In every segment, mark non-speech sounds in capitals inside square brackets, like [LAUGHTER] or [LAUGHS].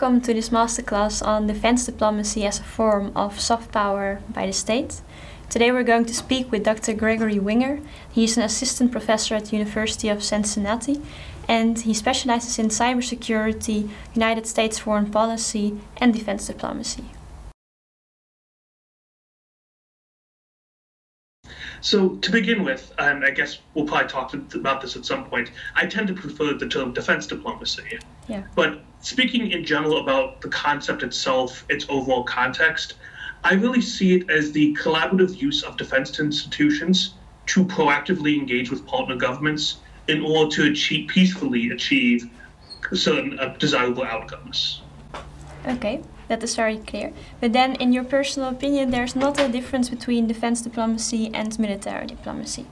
Welcome to this masterclass on defense diplomacy as a form of soft power by the state. Today we're going to speak with Dr. Gregory Winger. He's an assistant professor at the University of Cincinnati and he specializes in cybersecurity, United States foreign policy, and defense diplomacy. So to begin with, and I guess we'll probably talk about this at some point, I tend to prefer the term defense diplomacy. Yeah. But speaking in general about the concept itself, its overall context, I really see it as the collaborative use of defense institutions to proactively engage with partner governments in order to achieve peacefully achieve certain uh, desirable outcomes. Okay, that is very clear. But then, in your personal opinion, there's not a difference between defense diplomacy and military diplomacy.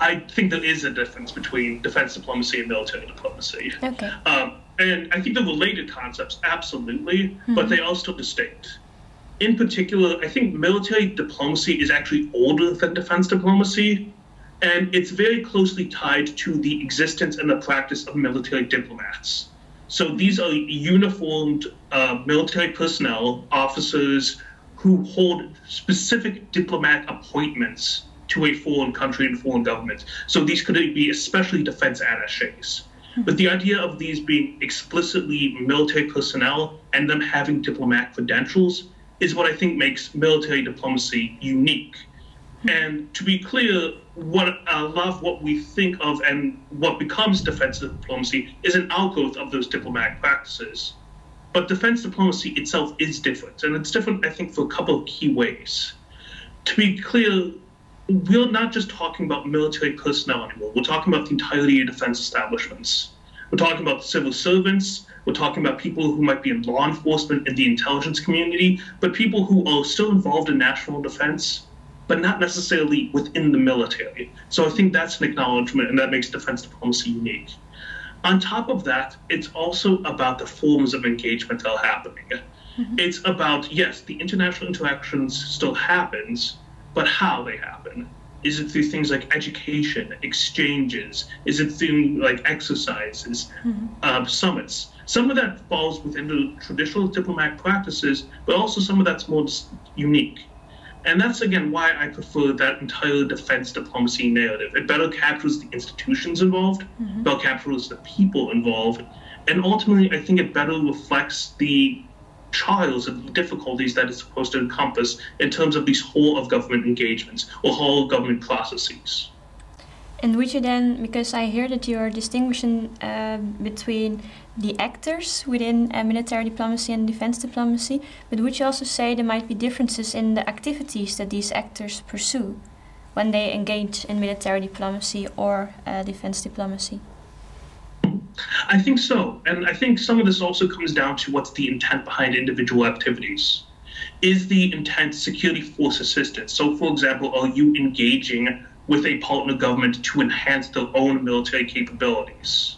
I think there is a difference between defense diplomacy and military diplomacy. Okay. Um, and I think the related concepts, absolutely, mm-hmm. but they are still distinct. In particular, I think military diplomacy is actually older than defense diplomacy, and it's very closely tied to the existence and the practice of military diplomats. So these are uniformed uh, military personnel, officers who hold specific diplomatic appointments to a foreign country and foreign government. So these could be especially defense attaches. But the idea of these being explicitly military personnel and them having diplomatic credentials is what I think makes military diplomacy unique. And to be clear, what a lot of what we think of and what becomes defense diplomacy is an outgrowth of those diplomatic practices. But defense diplomacy itself is different, and it's different, I think, for a couple of key ways. To be clear, we're not just talking about military personnel anymore. We're talking about the entirety of defense establishments. We're talking about civil servants. We're talking about people who might be in law enforcement and the intelligence community, but people who are still involved in national defense but not necessarily within the military. So I think that's an acknowledgement, and that makes defense diplomacy unique. On top of that, it's also about the forms of engagement that are happening. Mm-hmm. It's about, yes, the international interactions still happens, but how they happen. Is it through things like education, exchanges? Is it through like exercises, mm-hmm. uh, summits? Some of that falls within the traditional diplomatic practices, but also some of that's more unique. And that's again why I prefer that entire defense diplomacy narrative. It better captures the institutions involved, mm-hmm. better captures the people involved, and ultimately, I think it better reflects the trials and difficulties that it's supposed to encompass in terms of these whole of government engagements or whole government processes. And would you then, because I hear that you are distinguishing uh, between the actors within uh, military diplomacy and defense diplomacy, but would you also say there might be differences in the activities that these actors pursue when they engage in military diplomacy or uh, defense diplomacy? I think so. And I think some of this also comes down to what's the intent behind individual activities. Is the intent security force assistance? So, for example, are you engaging with a partner government to enhance their own military capabilities?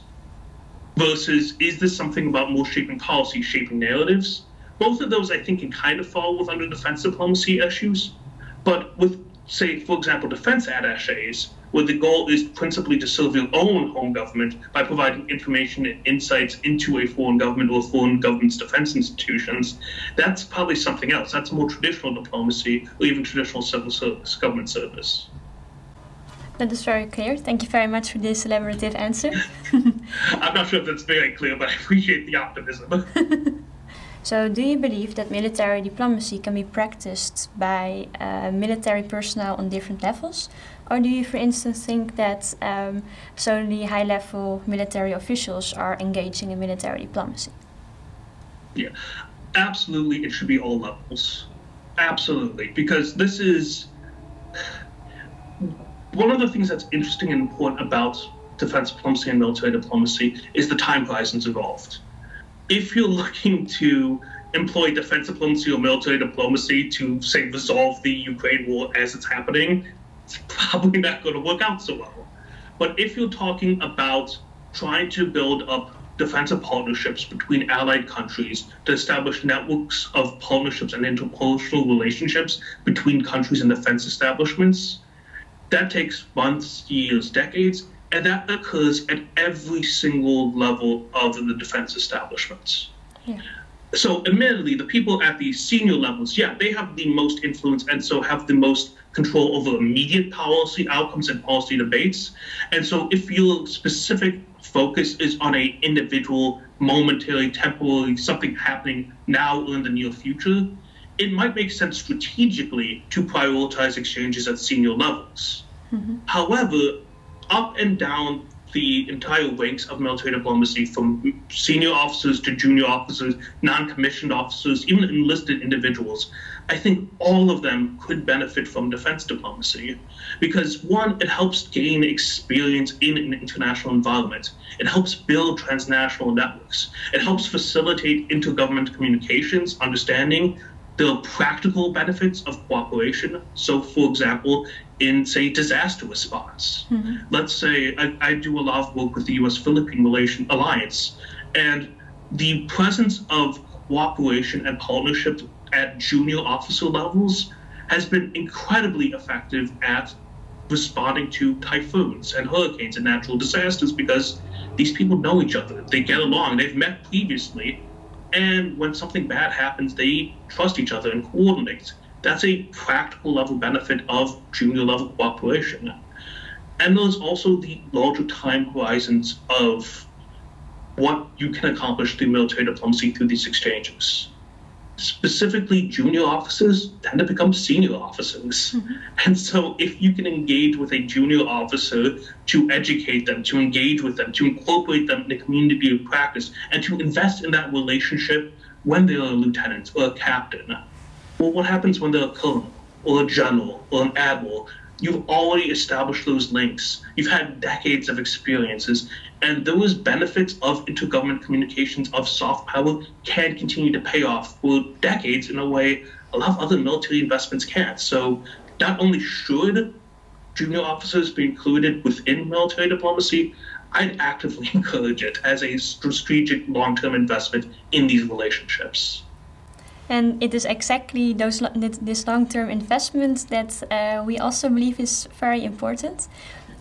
Versus is this something about more shaping policy, shaping narratives? Both of those, I think, can kind of fall with under defense diplomacy issues. But with, say, for example, defense attaches, where the goal is principally to serve your own home government by providing information and insights into a foreign government or foreign government's defense institutions, that's probably something else. That's more traditional diplomacy or even traditional civil service, government service. That is very clear. Thank you very much for this elaborative answer. [LAUGHS] I'm not sure if that's very clear, but I appreciate the optimism. [LAUGHS] so, do you believe that military diplomacy can be practiced by uh, military personnel on different levels? Or do you, for instance, think that um, solely high level military officials are engaging in military diplomacy? Yeah, absolutely. It should be all levels. Absolutely. Because this is one of the things that's interesting and important about defense diplomacy and military diplomacy is the time horizons involved. If you're looking to employ defense diplomacy or military diplomacy to, say, resolve the Ukraine war as it's happening, it's probably not going to work out so well. But if you're talking about trying to build up defensive partnerships between allied countries to establish networks of partnerships and interpersonal relationships between countries and defense establishments, that takes months, years, decades, and that occurs at every single level of the defense establishments. Yeah. So, admittedly, the people at the senior levels, yeah, they have the most influence and so have the most control over immediate policy outcomes and policy debates. And so, if your specific focus is on a individual, momentary, temporary, something happening now or in the near future, it might make sense strategically to prioritize exchanges at senior levels. Mm-hmm. However, up and down the entire ranks of military diplomacy, from senior officers to junior officers, non commissioned officers, even enlisted individuals, I think all of them could benefit from defense diplomacy. Because, one, it helps gain experience in an international environment, it helps build transnational networks, it helps facilitate intergovernmental communications, understanding, the practical benefits of cooperation. So, for example, in say disaster response, mm-hmm. let's say I, I, do a lot of work with the U.S. Philippine Relation Alliance, and the presence of cooperation and partnership at junior officer levels has been incredibly effective at responding to typhoons and hurricanes and natural disasters because these people know each other, they get along, they've met previously, and when something bad happens, they trust each other and coordinate. That's a practical level benefit of junior level cooperation. And there's also the larger time horizons of what you can accomplish through military diplomacy through these exchanges specifically junior officers tend to become senior officers. Mm-hmm. And so if you can engage with a junior officer to educate them, to engage with them, to incorporate them in the community of practice, and to invest in that relationship when they're a lieutenant or a captain, well, what happens when they're a colonel or a general or an admiral? You've already established those links. You've had decades of experiences, and those benefits of intergovernment communications of soft power can continue to pay off for decades in a way a lot of other military investments can't. So not only should junior officers be included within military diplomacy, I'd actively [LAUGHS] encourage it as a strategic long-term investment in these relationships. And it is exactly those this long-term investment that uh, we also believe is very important.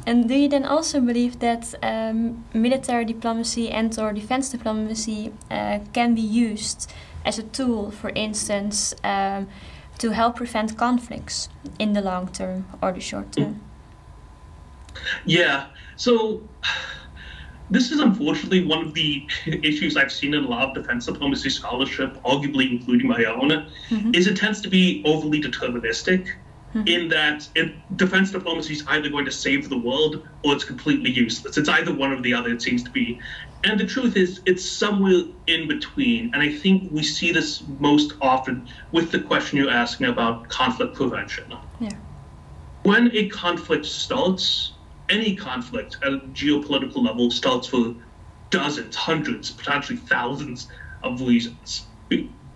And do you then also believe that um, military diplomacy and or defense diplomacy uh, can be used as a tool, for instance, um, to help prevent conflicts in the long term or the short term? Yeah. So this is unfortunately one of the [LAUGHS] issues I've seen in a lot of defense diplomacy scholarship, arguably including my own, mm-hmm. is it tends to be overly deterministic mm-hmm. in that it, defense diplomacy is either going to save the world or it's completely useless. It's either one or the other, it seems to be. And the truth is, it's somewhere in between. And I think we see this most often with the question you're asking about conflict prevention. Yeah. When a conflict starts, any conflict at a geopolitical level starts for dozens, hundreds, potentially thousands of reasons.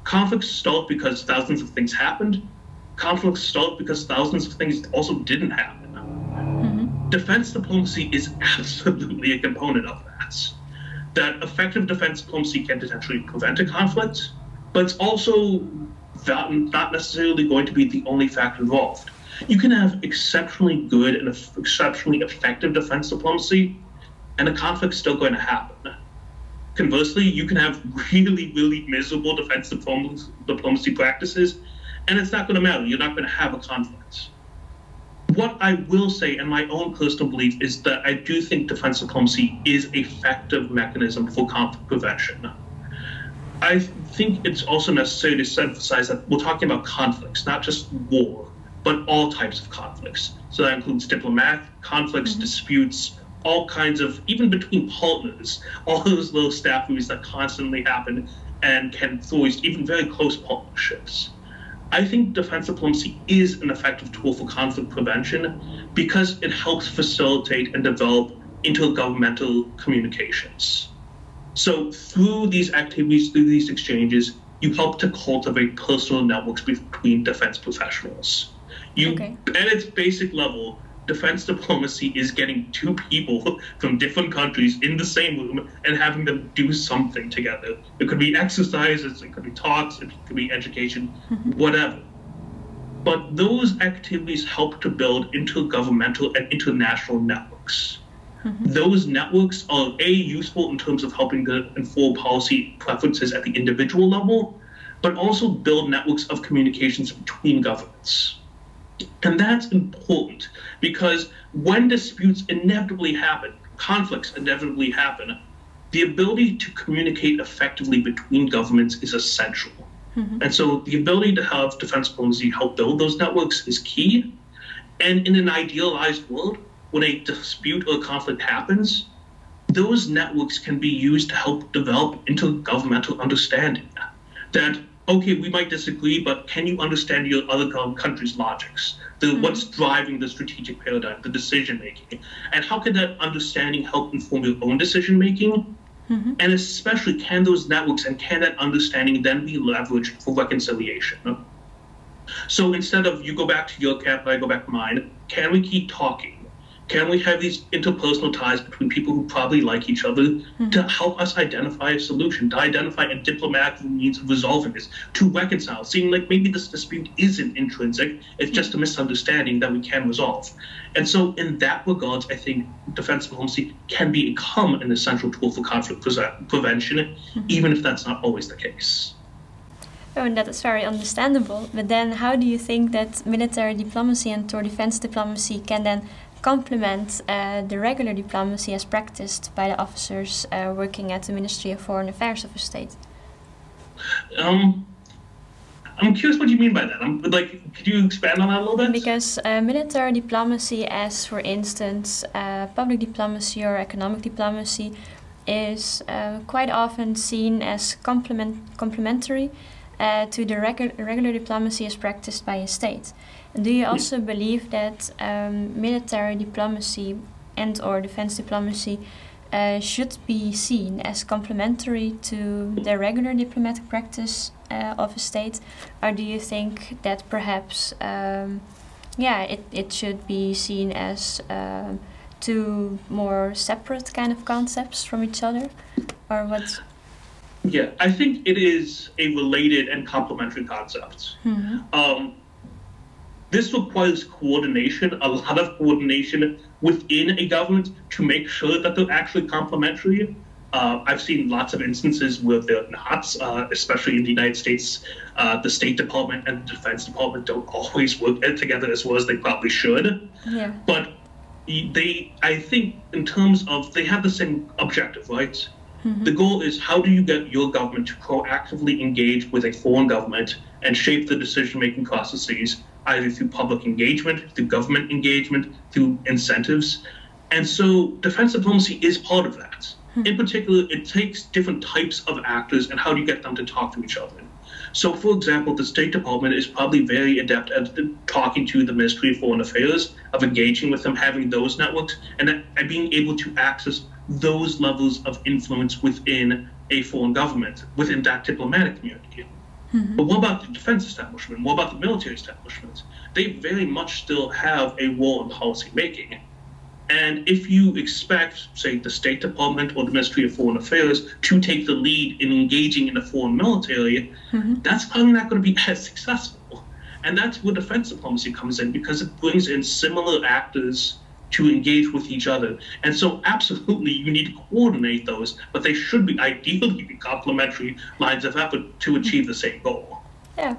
Conflicts start because thousands of things happened. Conflicts start because thousands of things also didn't happen. Mm-hmm. Defense diplomacy is [LAUGHS] absolutely a component of that. That effective defense diplomacy can potentially prevent a conflict, but it's also not, not necessarily going to be the only factor involved you can have exceptionally good and exceptionally effective defense diplomacy, and a conflict's still going to happen. Conversely, you can have really, really miserable defense diplomacy practices, and it's not going to matter. You're not going to have a conflict. What I will say, and my own personal belief, is that I do think defense diplomacy is a effective mechanism for conflict prevention. I think it's also necessary to emphasize that we're talking about conflicts, not just war but all types of conflicts. So that includes diplomatic conflicts, mm-hmm. disputes, all kinds of, even between partners, [LAUGHS] all those little staff snafus that constantly happen and can force even very close partnerships. I think defense diplomacy is an effective tool for conflict prevention because it helps facilitate and develop intergovernmental communications. So, through these activities, through these exchanges, you help to cultivate personal networks between defense professionals. You, okay. at its basic level, defense diplomacy is getting two people [LAUGHS] from different countries in the same room and having them do something together. It could be exercises, it could be talks, it could be education, mm-hmm. whatever. But those activities help to build intergovernmental and international networks. Mm-hmm. Those networks are A, useful in terms of helping to inform policy preferences at the individual level, but also build networks of communications between governments. And that's important because when disputes inevitably happen, conflicts inevitably happen, the ability to communicate effectively between governments is essential. Mm-hmm. And so the ability to have defense diplomacy help build those networks is key. And in an idealized world, when a dispute or a conflict happens, those networks can be used to help develop intergovernmental understanding. That okay, we might disagree, but can you understand your other country's logics? The mm-hmm. what's driving the strategic paradigm, the decision making, and how can that understanding help inform your own decision making? Mm-hmm. And especially, can those networks and can that understanding then be leveraged for reconciliation? So instead of you go back to your camp, I go back to mine, can we keep talking? Can we have these interpersonal ties between people who probably like each other mm-hmm. to help us identify a solution, to identify a diplomatic means of resolving this, to reconcile, seeing like maybe this dispute isn't intrinsic, it's just a misunderstanding that we can resolve. And so, in that regards, I think defense diplomacy can become an essential tool for conflict pre- prevention, mm-hmm. even if that's not always the case. Oh, and that is very understandable. But then, how do you think that military diplomacy and or defense diplomacy can then complement uh, the regular diplomacy as practiced by the officers uh, working at the Ministry of Foreign Affairs of a state? Um, I'm curious what you mean by that. I'm, like, could you expand on that a little bit? Because uh, military diplomacy, as for instance, uh, public diplomacy or economic diplomacy, is uh, quite often seen as complement complementary uh, to the regu regular diplomacy as practiced by a state. Do you also believe that um, military diplomacy and or defense diplomacy uh, should be seen as complementary to the regular diplomatic practice uh, of a state, or do you think that perhaps, um, yeah, it, it should be seen as uh, two more separate kind of concepts from each other, or what? Yeah, I think it is a related and complementary concept. Mm -hmm. um, this requires coordination, a lot of coordination within a government to make sure that they're actually complementary. Uh, I've seen lots of instances where they're not, uh, especially in the United States. Uh, the State Department and the Defense Department don't always work [LAUGHS] together as well as they probably should. Yeah. But they, I think, in terms of, they have the same objective, right? Mm-hmm. The goal is how do you get your government to proactively engage with a foreign government and shape the decision making processes either through public engagement, through government engagement, through incentives. And so defense diplomacy is part of that. Hmm. In particular, it takes different types of actors and how do you get them to talk to each other. So, for example, the State Department is probably very adept at talking to the Ministry of Foreign Affairs, of engaging with them, having those networks, and, and being able to access those levels of influence within a foreign government, within that diplomatic community. Mm-hmm. But what about the defense establishment? What about the military establishment? They very much still have a role in policy making. And if you expect, say, the State Department or the Ministry of Foreign Affairs to take the lead in engaging in a foreign military, mm-hmm. that's probably not going to be [LAUGHS] as successful. And that's where defense diplomacy comes in because it brings in similar actors to engage with each other. And so, absolutely, you need to coordinate those, but they should be ideally be complementary lines of effort to achieve the same goal. Yeah.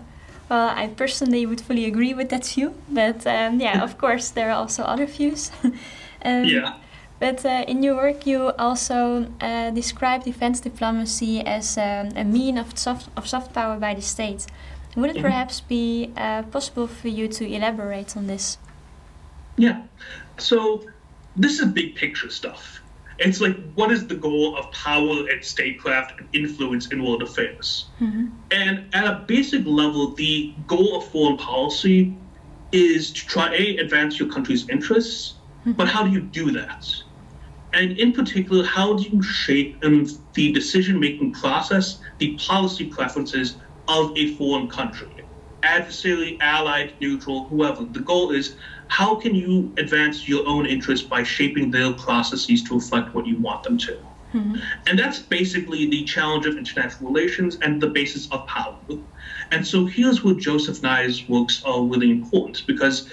Well, I personally would fully agree with that view, but um, yeah, of [LAUGHS] course, there are also other views. [LAUGHS] um, yeah. But uh, in your work, you also uh, describe defense diplomacy as um, a mean of soft, of soft power by the state. Would it mm-hmm. perhaps be uh, possible for you to elaborate on this? Yeah. So this is big picture stuff. It's like, what is the goal of power and statecraft and influence in world affairs? Mm-hmm. And at a basic level, the goal of foreign policy is to try a advance your country's interests, mm-hmm. but how do you do that? And in particular, how do you shape um, the decision-making process, the policy preferences of a foreign country, adversary, allied, neutral, whoever? The goal is how can you advance your own interests by shaping their processes to reflect what you want them to? Mm-hmm. And that's basically the challenge of international relations and the basis of power. And so here's where Joseph Nye's works are really important because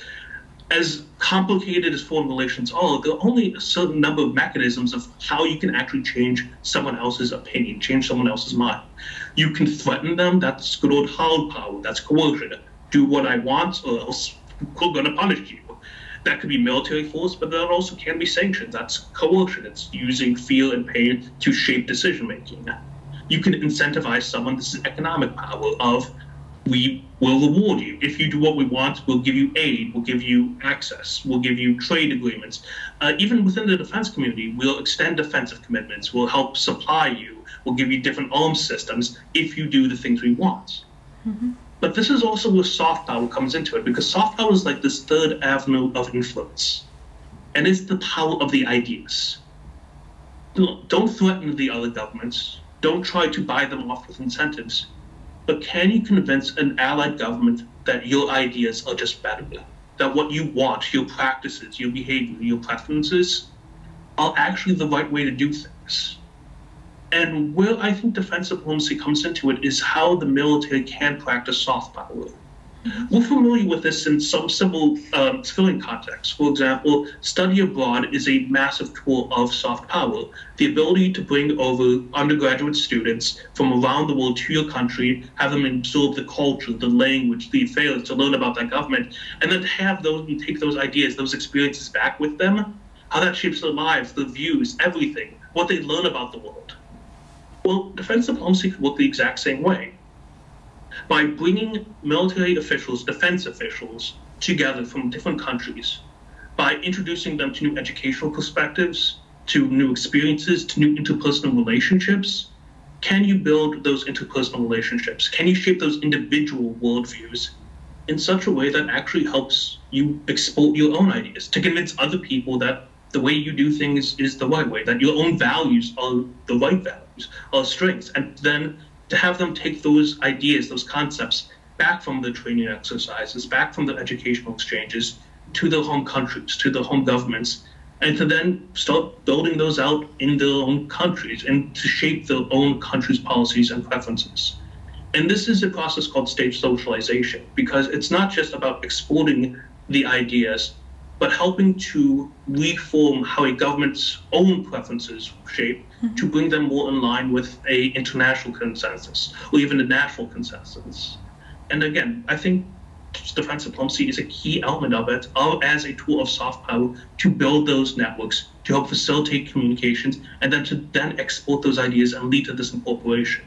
as complicated as foreign relations are, there are only a certain number of mechanisms of how you can actually change someone else's opinion, change someone else's mind. You can threaten them, that's good old hard power, that's coercion. Do what I want, or else we're going to punish you. That could be military force, but that also can be sanctions. That's coercion. It's using fear and pain to shape decision making. You can incentivize someone. This is economic power of we will reward you. If you do what we want, we'll give you aid, we'll give you access, we'll give you trade agreements. Uh, even within the defense community, we'll extend defensive commitments, we'll help supply you, we'll give you different arms systems if you do the things we want. Mm-hmm. But this is also where soft power comes into it, because soft power is like this third avenue of influence. And it's the power of the ideas. Don't threaten the other governments. Don't try to buy them off with incentives but can you convince an allied government that your ideas are just better? That what you want, your practices, your behavior, your preferences are actually the right way to do things? And where I think defense diplomacy comes into it is how the military can practice soft power. We're familiar with this in some civil um, civilian contexts. For example, study abroad is a massive tool of soft power. The ability to bring over undergraduate students from around the world to your country, have them absorb the culture, the language, the affairs, to learn about that government, and then have those and take those ideas, those experiences back with them, how that shapes their lives, their views, everything, what they learn about the world. Well, defense diplomacy could work the exact same way. By bringing military officials, defense officials together from different countries, by introducing them to new educational perspectives, to new experiences, to new interpersonal relationships, can you build those interpersonal relationships? Can you shape those individual worldviews in such a way that actually helps you export your own ideas to convince other people that the way you do things is the right way, that your own values are the right values, are strengths, and then to have them take those ideas, those concepts back from the training exercises, back from the educational exchanges to their home countries, to their home governments, and to then start building those out in their own countries and to shape their own country's policies and preferences. And this is a process called state socialization because it's not just about exporting the ideas, but helping to reform how a government's own preferences shape mm-hmm. to bring them more in line with a international consensus or even a national consensus. And again, I think defense diplomacy is a key element of it as a tool of soft power to build those networks, to help facilitate communications, and then to then export those ideas and lead to this incorporation.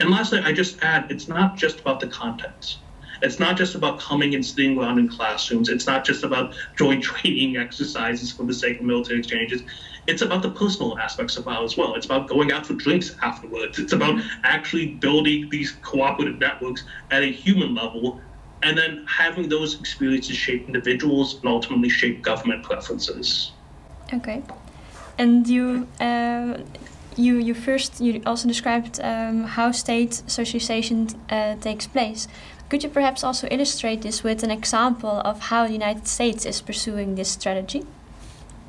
And lastly, I just add, it's not just about the contents. It's not just about coming and sitting around in classrooms. It's not just about joint [LAUGHS] training exercises for the sake of military exchanges. It's about the personal aspects of it as well. It's about going out for drinks afterwards. It's about actually building these cooperative networks at a human level and then having those experiences shape individuals and ultimately shape government preferences. Okay. And you uh, you you first you also described um, how state socialization uh, takes place. Could you perhaps also illustrate this with an example of how the United States is pursuing this strategy?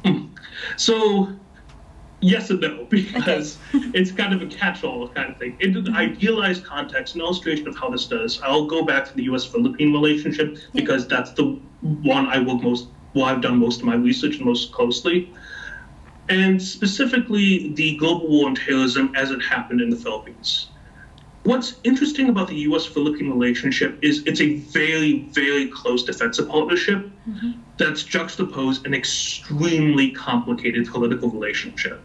Hmm. So, yes and no, [LAUGHS] because okay. it's kind of a catch-all kind of thing. In an idealized context, an illustration of how this does, I'll go back to the U.S.-Philippine relationship because yeah. that's the one I work most, well, I've done most of my research most closely, and specifically the global war on terrorism as it happened in the Philippines. What's interesting about the US Philippine relationship is it's a very, very close defensive partnership mm-hmm. that's juxtaposed an extremely complicated political relationship.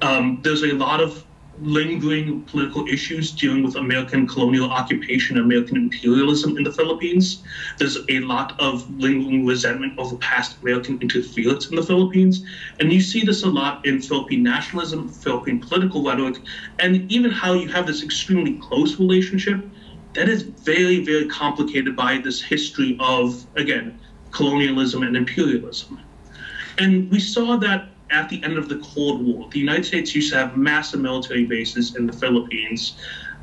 Um, there's a lot of lingering political issues dealing with American colonial occupation, American imperialism in the Philippines. There's a lot of lingering resentment over past American interference in the Philippines. And you see this a lot in Philippine nationalism, Philippine political rhetoric, and even how you have this extremely close relationship that is very, very complicated by this history of, again, colonialism and imperialism. And we saw that at the end of the Cold War, the United States used to have massive military bases in the Philippines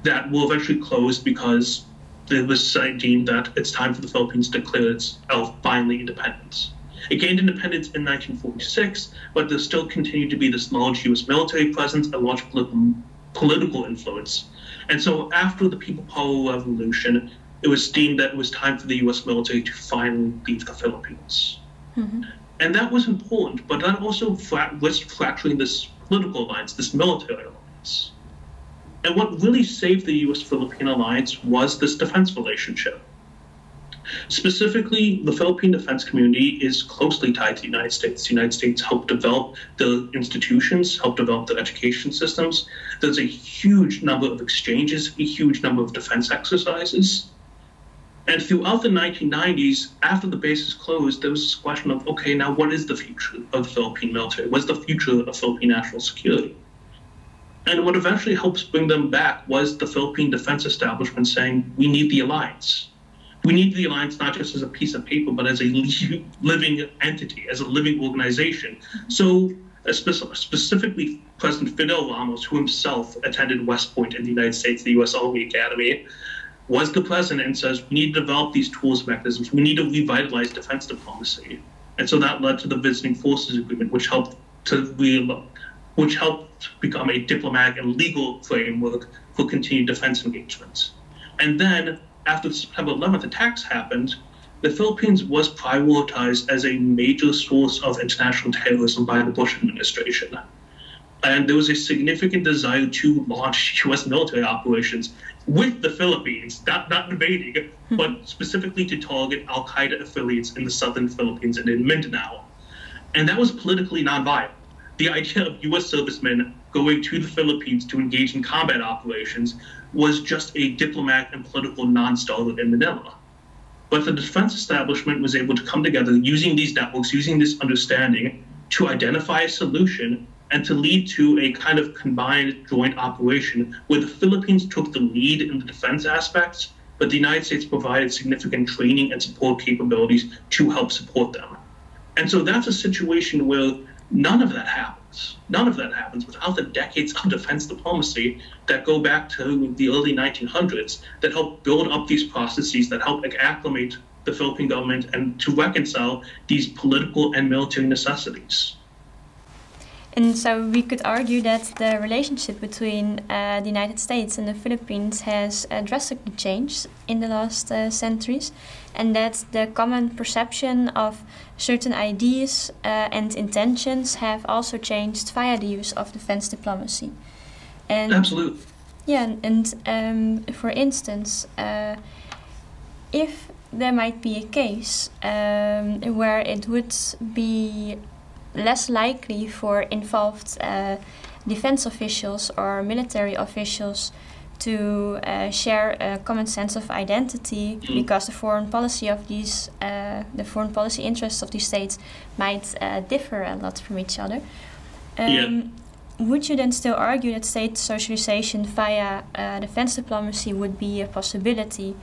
that will eventually close because it was deemed that it's time for the Philippines to declare itself finally independence. It gained independence in 1946, but there still continued to be this large U.S. military presence and large political, political influence. And so after the People Power Revolution, it was deemed that it was time for the U.S. military to finally leave the Philippines. Mm-hmm. And that was important, but that also flat, risked fracturing this political alliance, this military alliance. And what really saved the US Philippine alliance was this defense relationship. Specifically, the Philippine defense community is closely tied to the United States. The United States helped develop the institutions, helped develop the education systems. There's a huge number of exchanges, a huge number of defense exercises. And throughout the 1990s, after the bases closed, there was this question of okay, now what is the future of the Philippine military? What's the future of Philippine national security? And what eventually helps bring them back was the Philippine defense establishment saying, we need the alliance. We need the alliance not just as a piece of paper, but as a living entity, as a living organization. So, uh, specifically, President Fidel Ramos, who himself attended West Point in the United States, the U.S. Army Academy, was the president and says we need to develop these tools mechanisms. We need to revitalize defense diplomacy. And so that led to the Visiting Forces Agreement, which helped to re- which helped become a diplomatic and legal framework for continued defense engagements. And then, after the September 11th attacks happened, the Philippines was prioritized as a major source of international terrorism by the Bush administration. And there was a significant desire to launch U.S. military operations with the Philippines, not, not debating, mm-hmm. but specifically to target Al Qaeda affiliates in the southern Philippines and in Mindanao. And that was politically nonviolent. The idea of U.S. servicemen going to the Philippines to engage in combat operations was just a diplomatic and political non starter in Manila. But the defense establishment was able to come together using these networks, using this understanding to identify a solution and to lead to a kind of combined joint operation where the Philippines took the lead in the defense aspects, but the United States provided significant training and support capabilities to help support them. And so that's a situation where none of that happens. None of that happens without the decades of defense diplomacy that go back to the early 1900s that help build up these processes, that help acclimate the Philippine government and to reconcile these political and military necessities. And so we could argue that the relationship between uh, the United States and the Philippines has uh, drastically changed in the last uh, centuries, and that the common perception of certain ideas uh, and intentions have also changed via the use of defense diplomacy. And Absolutely. Yeah, and um, for instance, uh, if there might be a case um, where it would be less likely for involved uh, defense officials or military officials to uh, share a common sense of identity because the foreign policy of these uh, the foreign policy interests of these states might uh, differ a lot from each other. Um, yeah. Would you then still argue that state socialization via uh, defense diplomacy would be a possibility?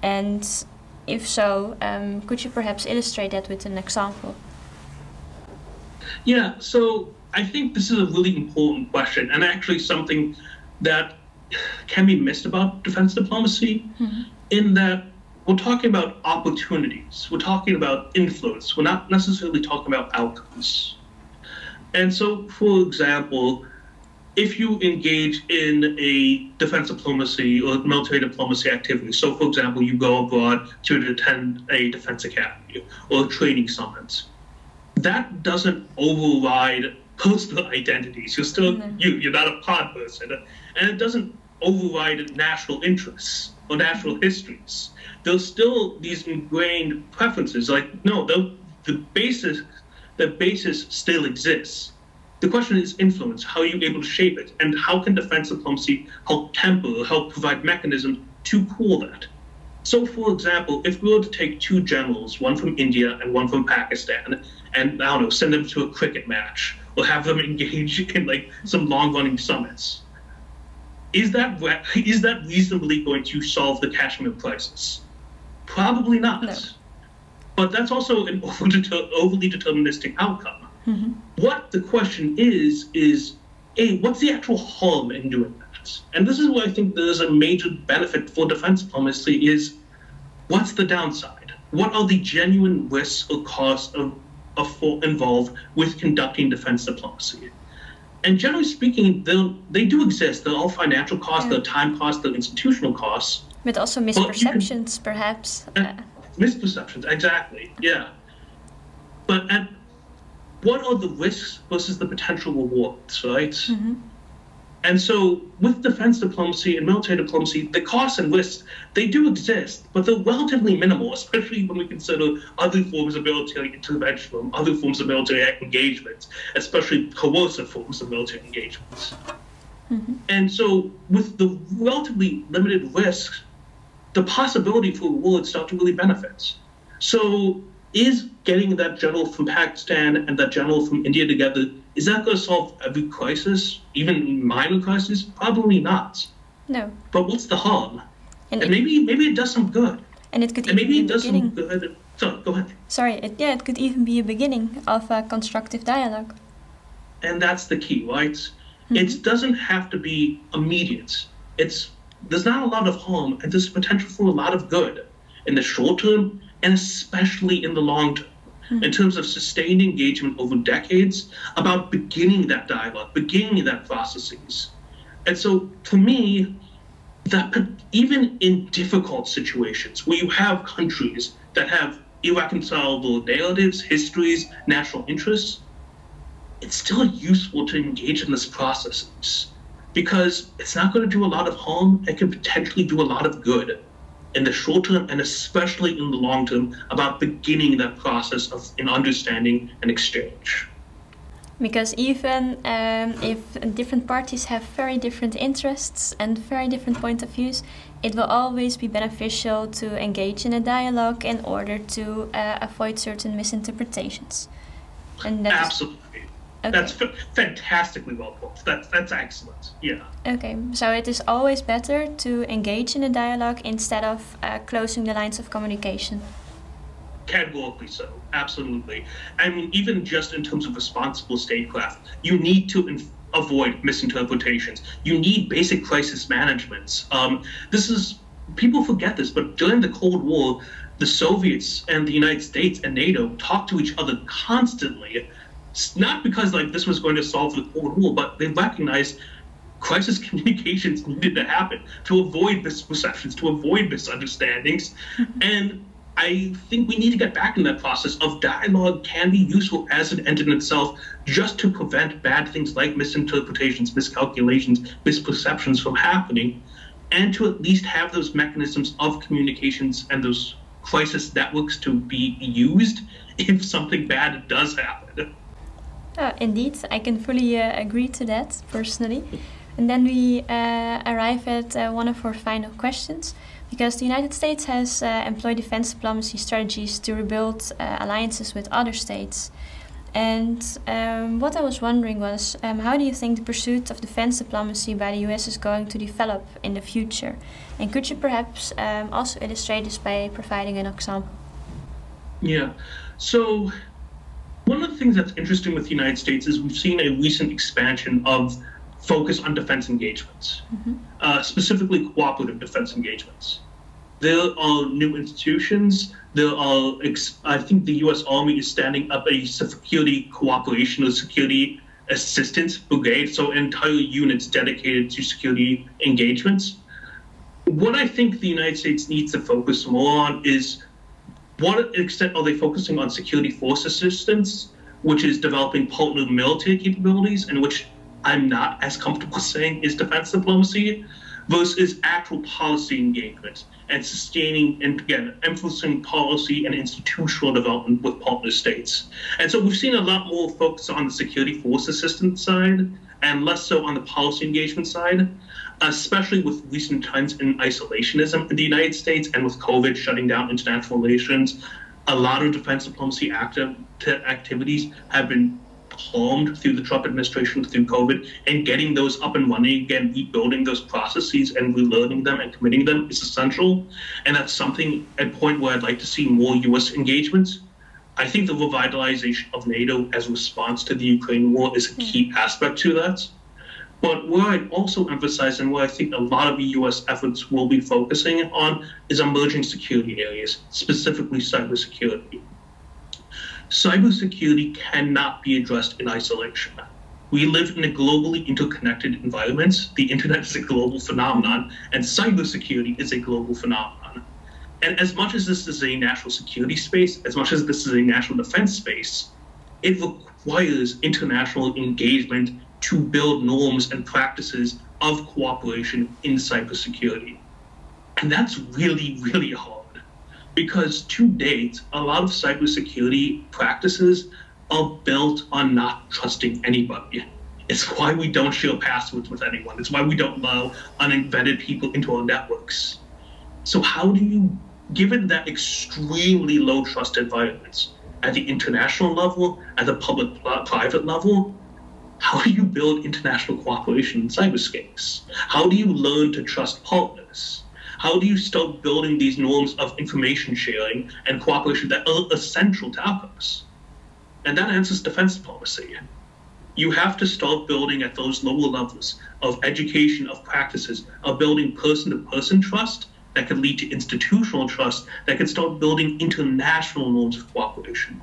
And if so, um, could you perhaps illustrate that with an example? Yeah, so I think this is a really important question, and actually something that can be missed about defense diplomacy, mm-hmm. in that we're talking about opportunities, we're talking about influence, we're not necessarily talking about outcomes. And so, for example, if you engage in a defense diplomacy or military diplomacy activity, so for example, you go abroad to attend a defense academy or a training summit, that doesn't override personal [LAUGHS] identities. You're still mm-hmm. you. You're not a pod person, and it doesn't override national interests or national histories. There's still these ingrained preferences. Like no, the the basis the basis still exists. The question is influence. How are you able to shape it, and how can defense diplomacy help temper, help provide mechanisms to cool that? So, for example, if we were to take two generals, one from India and one from Pakistan, and I don't know, send them to a cricket match or have them engage [LAUGHS] in like some long-running summits, is that is that reasonably going to solve the Kashmir crisis? Probably not. No. But that's also an [LAUGHS] overly deterministic outcome. Mm-hmm. What the question is is, a what's the actual harm in doing that? And this is where I think there's a major benefit for defense diplomacy is what's the downside? What are the genuine risks or costs of, of involved with conducting defense diplomacy? And generally speaking, they do exist. There are all financial costs, yeah. there are time costs, there are institutional costs. But also misperceptions, can, perhaps. Misperceptions, exactly. Yeah. But at, what are the risks versus the potential rewards, right? Mm-hmm. And so, with defense diplomacy and military diplomacy, the costs and risks they do exist, but they're relatively minimal, especially when we consider other forms of military intervention, other forms of military engagement, especially coercive forms of military engagements. Mm-hmm. And so, with the relatively limited risks, the possibility for rewards start to really benefit. So, is getting that general from Pakistan and that general from India together is that going to solve every crisis, even minor crisis? Probably not. No. But what's the harm? And, and maybe maybe it does some good. And it could and maybe it does beginning. some good. So go ahead. Sorry. It, yeah, it could even be a beginning of a constructive dialogue. And that's the key, right? Mm-hmm. It doesn't have to be immediate. It's there's not a lot of harm, and there's potential for a lot of good in the short term, and especially in the long term mm-hmm. in terms of sustained engagement over decades about beginning that dialogue, beginning that processes. And so, to me, that even in difficult situations where you have countries that have irreconcilable narratives, histories, national interests, it's still useful to engage in this processes because it's not going to do a lot of harm. It can potentially do a lot of good in the short term and especially in the long term about beginning that process of in understanding and exchange. Because even um, if different parties have very different interests and very different point of views, it will always be beneficial to engage in a dialogue in order to uh, avoid certain misinterpretations. And Absolutely. Okay. That's f- fantastically well put. That's that's excellent. Yeah. Okay, so it is always better to engage in a dialogue instead of uh, closing the lines of communication. Categorically so, absolutely. I mean, even just in terms of responsible statecraft, you need to inf- avoid misinterpretations. You need basic crisis management. Um, this is people forget this, but during the Cold War, the Soviets and the United States and NATO talked to each other constantly not because like this was going to solve the Cold War, but they recognized crisis [LAUGHS] communications needed to happen to avoid misperceptions, to avoid misunderstandings, and I think we need to get back in that process of dialogue can be useful as an end in itself just to prevent bad things like misinterpretations, miscalculations, misperceptions from happening, and to at least have those mechanisms of communications and those crisis networks to be used if something bad does happen. Uh, indeed, I can fully uh, agree to that personally. And then we uh, arrive at uh, one of our final questions. Because the United States has uh, employed defense diplomacy strategies to rebuild uh, alliances with other states. And um, what I was wondering was um, how do you think the pursuit of defense diplomacy by the US is going to develop in the future? And could you perhaps um, also illustrate this by providing an example? Yeah. So one of the things that's interesting with the United States is we've seen a recent expansion of focus on defense engagements, mm-hmm. uh, specifically cooperative defense engagements. There are new institutions. There are, I think the U.S. Army is standing up a security cooperation or security assistance brigade, so entire units dedicated to security engagements. What I think the United States needs to focus more on is what extent are they focusing on security force assistance, which is developing partner military capabilities, and which I'm not as comfortable [LAUGHS] saying is defense diplomacy, versus actual policy engagement and sustaining and again emphasizing policy and institutional development with partner states. And so we've seen a lot more focus on the security force assistance side and less so on the policy engagement side especially with recent trends in isolationism in the United States and with COVID shutting down international relations, a lot of defense diplomacy active activities have been calmed through the Trump administration through COVID, and getting those up and running again, rebuilding those processes and relearning them and committing them is essential. And that's something at a point where I'd like to see more U.S. engagements. I think the revitalization of NATO as a response to the Ukraine war is a key aspect to that. But where I'd also emphasize and where I think a lot of the US efforts will be focusing on is emerging security areas, specifically cybersecurity. Cybersecurity cannot be addressed in isolation. We live in a globally interconnected environment. The internet is a global phenomenon, and cybersecurity is a global phenomenon. And as much as this is a national security space, as much as this is a national defense space, it requires international engagement to build norms and practices of cooperation in cybersecurity. And that's really, really hard because to date, a lot of cybersecurity practices are built on not trusting anybody. It's why we don't share passwords with anyone. It's why we don't allow uninvented people into our networks. So, how do you, given that extremely low trust environments at the international level, at the public private level, how do you build international cooperation in cyberspace? How do you learn to trust partners? How do you start building these norms of information sharing and cooperation that are essential to our outcomes? And that answers defense diplomacy. You have to start building at those lower levels of education, of practices, of building person to person trust that could lead to institutional trust that could start building international norms of cooperation.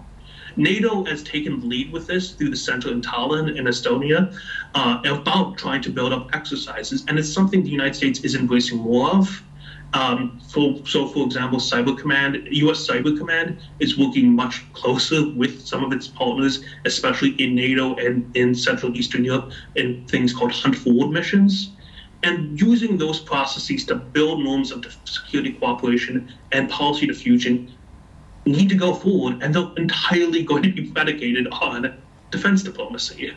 NATO has taken the lead with this through the center in Tallinn in Estonia uh, about trying to build up exercises, and it's something the United States is embracing more of. Um, so, so, for example, Cyber Command, U.S. Cyber Command is working much closer with some of its partners, especially in NATO and in Central Eastern Europe, in things called Hunt Forward missions, and using those processes to build norms of security cooperation and policy diffusion need to go forward, and they're entirely [LAUGHS] going to be predicated on defense diplomacy.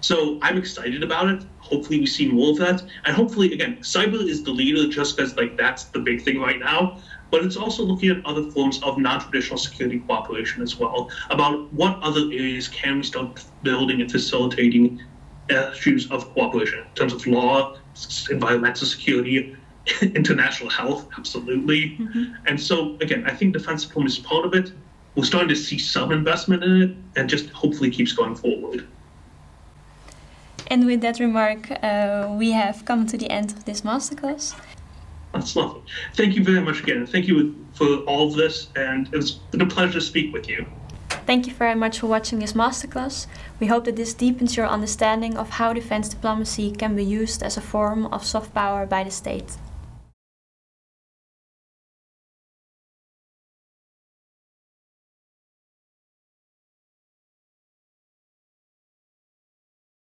So I'm excited about it. Hopefully, we see more of that, and hopefully, again, cyber is the leader just because like that's the big thing right now. But it's also looking at other forms of non-traditional security cooperation as well. About what other areas can we start building and facilitating issues of cooperation in terms of law, environmental security, [LAUGHS] international health, absolutely. Mm-hmm. And so, again, I think defense diplomacy is part of it. We're starting to see some investment in it, and just hopefully keeps going forward. And with that remark, uh, we have come to the end of this masterclass. That's lovely. Thank you very much again. Thank you for all of this, and it's been a pleasure to speak with you. Thank you very much for watching this masterclass. We hope that this deepens your understanding of how defense diplomacy can be used as a form of soft power by the state.